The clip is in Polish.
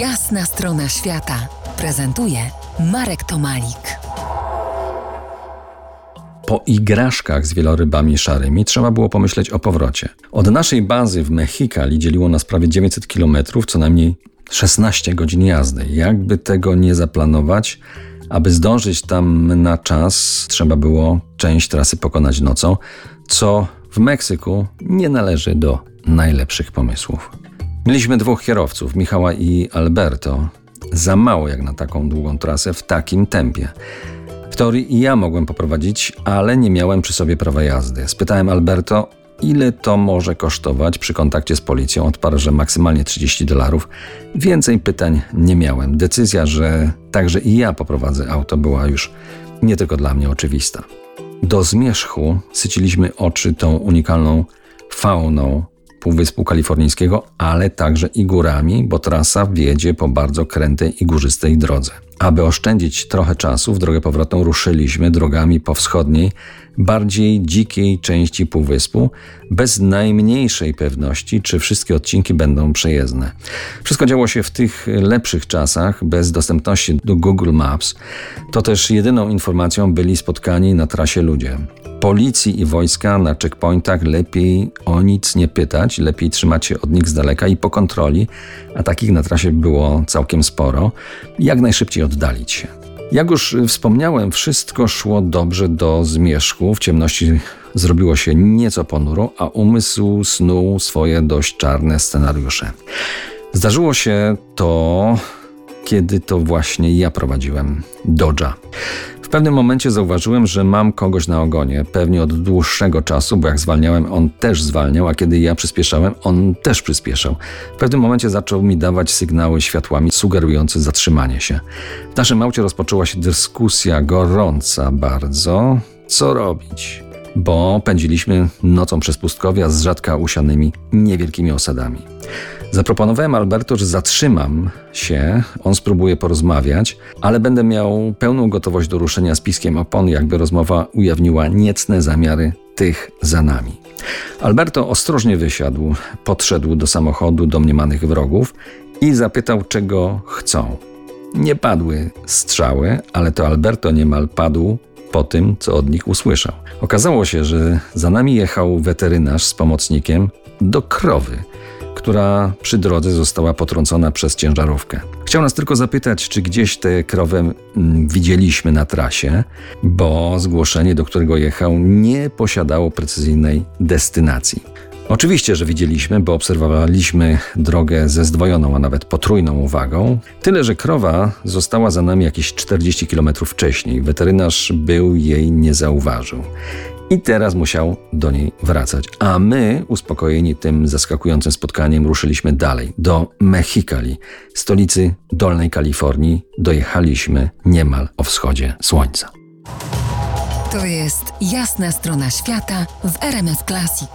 Jasna strona świata prezentuje Marek Tomalik. Po igraszkach z wielorybami szarymi trzeba było pomyśleć o powrocie. Od naszej bazy w Mexikali dzieliło nas prawie 900 km, co najmniej 16 godzin jazdy. Jakby tego nie zaplanować, aby zdążyć tam na czas, trzeba było część trasy pokonać nocą, co w Meksyku nie należy do najlepszych pomysłów. Mieliśmy dwóch kierowców, Michała i Alberto. Za mało jak na taką długą trasę w takim tempie. W teorii i ja mogłem poprowadzić, ale nie miałem przy sobie prawa jazdy. Spytałem Alberto, ile to może kosztować przy kontakcie z policją. Odparł, że maksymalnie 30 dolarów. Więcej pytań nie miałem. Decyzja, że także i ja poprowadzę auto, była już nie tylko dla mnie oczywista. Do zmierzchu syciliśmy oczy tą unikalną fauną Półwyspu Kalifornijskiego, ale także i górami, bo trasa wiedzie po bardzo krętej i górzystej drodze. Aby oszczędzić trochę czasu, w drogę powrotną ruszyliśmy drogami po wschodniej, bardziej dzikiej części półwyspu, bez najmniejszej pewności, czy wszystkie odcinki będą przejezdne. Wszystko działo się w tych lepszych czasach, bez dostępności do Google Maps. To też jedyną informacją byli spotkani na trasie ludzie policji i wojska na checkpointach lepiej o nic nie pytać, lepiej trzymać się od nich z daleka i po kontroli, a takich na trasie było całkiem sporo, jak najszybciej oddalić się. Jak już wspomniałem, wszystko szło dobrze do zmierzchu. W ciemności zrobiło się nieco ponuro, a umysł snuł swoje dość czarne scenariusze. Zdarzyło się to, kiedy to właśnie ja prowadziłem Dodge'a. Pewnym momencie zauważyłem, że mam kogoś na ogonie, pewnie od dłuższego czasu, bo jak zwalniałem, on też zwalniał, a kiedy ja przyspieszałem, on też przyspieszał. W pewnym momencie zaczął mi dawać sygnały światłami sugerujące zatrzymanie się. W naszym aucie rozpoczęła się dyskusja gorąca bardzo. Co robić? Bo pędziliśmy nocą przez pustkowia z rzadka usianymi niewielkimi osadami. Zaproponowałem Alberto, że zatrzymam się, on spróbuje porozmawiać, ale będę miał pełną gotowość do ruszenia z piskiem opon, jakby rozmowa ujawniła niecne zamiary tych za nami. Alberto ostrożnie wysiadł, podszedł do samochodu domniemanych wrogów i zapytał, czego chcą. Nie padły strzały, ale to Alberto niemal padł po tym, co od nich usłyszał. Okazało się, że za nami jechał weterynarz z pomocnikiem do krowy która przy drodze została potrącona przez ciężarówkę. Chciał nas tylko zapytać, czy gdzieś tę krowę mm, widzieliśmy na trasie, bo zgłoszenie, do którego jechał, nie posiadało precyzyjnej destynacji. Oczywiście, że widzieliśmy, bo obserwowaliśmy drogę ze zdwojoną, a nawet potrójną uwagą. Tyle, że krowa została za nami jakieś 40 km wcześniej. Weterynarz był jej nie zauważył i teraz musiał do niej wracać. A my, uspokojeni tym zaskakującym spotkaniem, ruszyliśmy dalej do Mexicali, stolicy Dolnej Kalifornii. Dojechaliśmy niemal o wschodzie słońca. To jest jasna strona świata w RMS Classic.